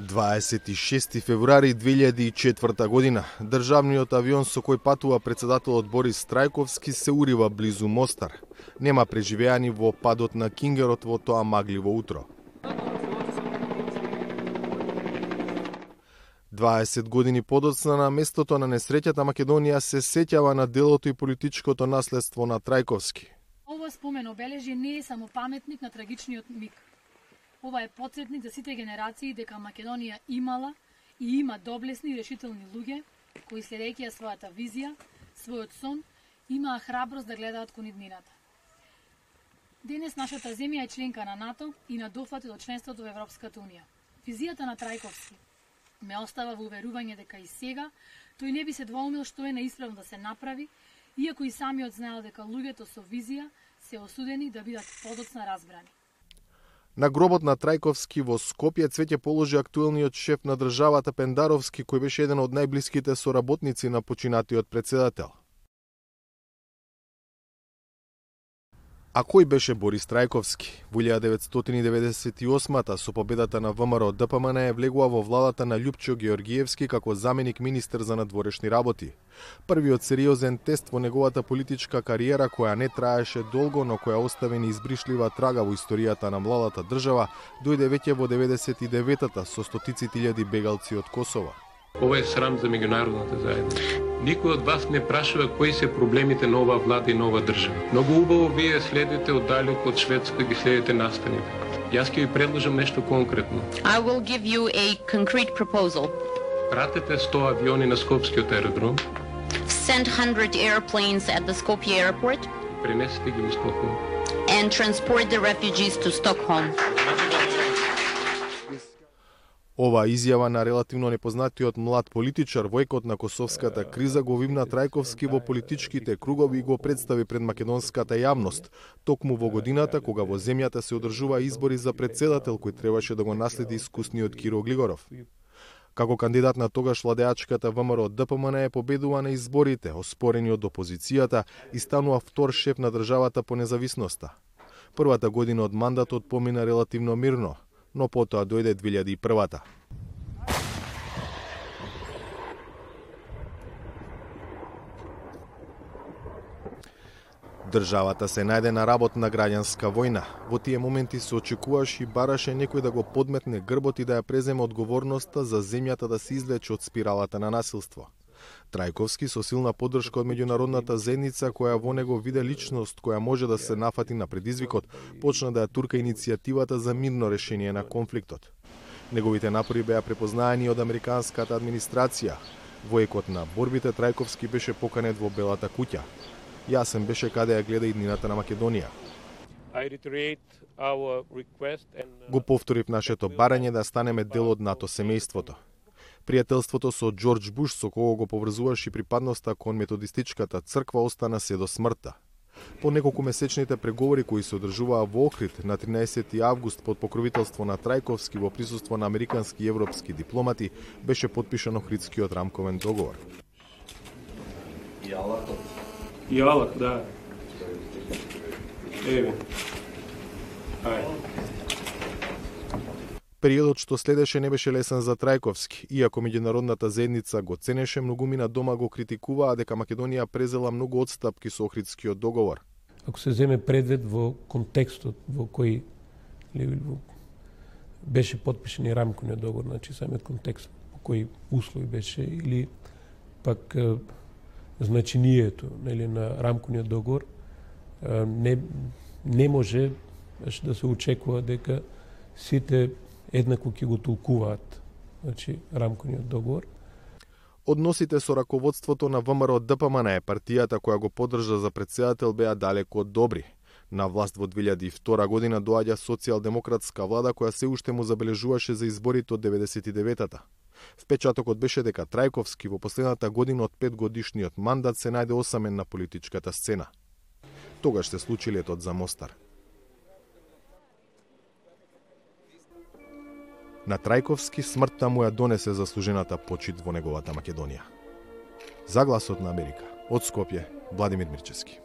26 февруари 2004 година, државниот авион со кој патува председателот Борис Трајковски се урива близу Мостар. Нема преживеани во падот на Кингерот во тоа магливо утро. 20 години подоцна на местото на несреќата Македонија се сеќава на делото и политичкото наследство на Трајковски. Ова спомен обележи не е само паметник на трагичниот миг, Ова е подсетник за сите генерации дека Македонија имала и има доблесни и решителни луѓе кои следејќи ја својата визија, својот сон, имаа храброст да гледаат кон иднината. Денес нашата земја е членка на НАТО и на дофат од членството во Европската Унија. Визијата на Трајковски ме остава во уверување дека и сега тој не би се двоумил што е неисправно да се направи, иако и самиот знаел дека луѓето со визија се осудени да бидат подоцна разбрани. На гробот на Трајковски во Скопје цвеќе положи актуелниот шеф на државата Пендаровски, кој беше еден од најблиските соработници на починатиот председател. А кој беше Борис Трајковски? Во 1998-та со победата на ВМРО ДПМН е влегува во владата на Лјупчо Георгиевски како заменик министер за надворешни работи. Првиот сериозен тест во неговата политичка кариера која не траеше долго, но која остави неизбришлива трага во историјата на младата држава, дојде веќе во 99-та со стотици илјади бегалци од Косово. Ова е срам за меѓународната заедница. Никој од вас не прашува кои се проблемите на оваа влада и на оваа држава. Многу убаво вие следите оддалеку од Шведска ги следите настаните. Јас ќе ви предложам нешто конкретно. I will give you a concrete proposal. Пратете 100 авиони на Скопскиот аеродром. Send 100 airplanes at the Skopje airport. Пренесете ги во Стокхолм. And transport the refugees to Stockholm. Ова изјава на релативно непознатиот млад политичар во екот на косовската криза го вимна Трајковски во политичките кругови и го представи пред македонската јавност, токму во годината кога во земјата се одржува избори за председател кој требаше да го наследи искусниот Киро Глигоров. Како кандидат на тогаш владеачката ВМРО ДПМН е победува на изборите, оспорени од опозицијата и станува втор шеф на државата по независноста. Првата година од мандатот помина релативно мирно, но потоа дојде 2001-та. Државата се најде на работ на граѓанска војна. Во тие моменти се очекуваше и бараше некој да го подметне грбот и да ја преземе одговорноста за земјата да се извлече од спиралата на насилство. Трајковски со силна поддршка од меѓународната заедница која во него виде личност која може да се нафати на предизвикот, почна да ја турка иницијативата за мирно решение на конфликтот. Неговите напори беа препознаени од американската администрација. Во екот на борбите Трајковски беше поканет во Белата куќа. Јасен беше каде ја гледа иднината на Македонија. Го повторив нашето барање да станеме дел од НАТО семејството. Пријателството со Џорџ Буш, со кого го поврзуваше припадноста кон методистичката црква, остана се до смртта. По неколку месечните преговори кои се одржуваа во Охрид на 13 август под покровителство на Трајковски во присуство на американски и европски дипломати, беше подпишан Охридскиот рамковен договор. Јалак, да. Еве. Ајде. Периодот што следеше не беше лесен за Трајковски, иако меѓународната заедница го ценеше, многумина дома го критикуваа дека Македонија презела многу одстапки со Охридскиот договор. Ако се земе предвид во контекстот во кој беше подпишен и рамкониот договор, значи самиот контекст во кој услови беше или пак значението нели на рамкониот договор не не може да се очекува дека сите еднакво ќе го толкуваат значи, рамковниот договор. Односите со раководството на ВМРО ДПМН е партијата која го поддржа за председател беа далеко од добри. На власт во 2002 година доаѓа социјалдемократска влада која се уште му забележуваше за изборите од 99-та. Впечатокот беше дека Трајковски во последната година од петгодишниот мандат се најде осамен на политичката сцена. Тогаш се случи летот за Мостар. На Трајковски смртта му ја донесе заслужената почит во неговата Македонија. Загласот на Америка, од Скопје, Владимир Мирчевски.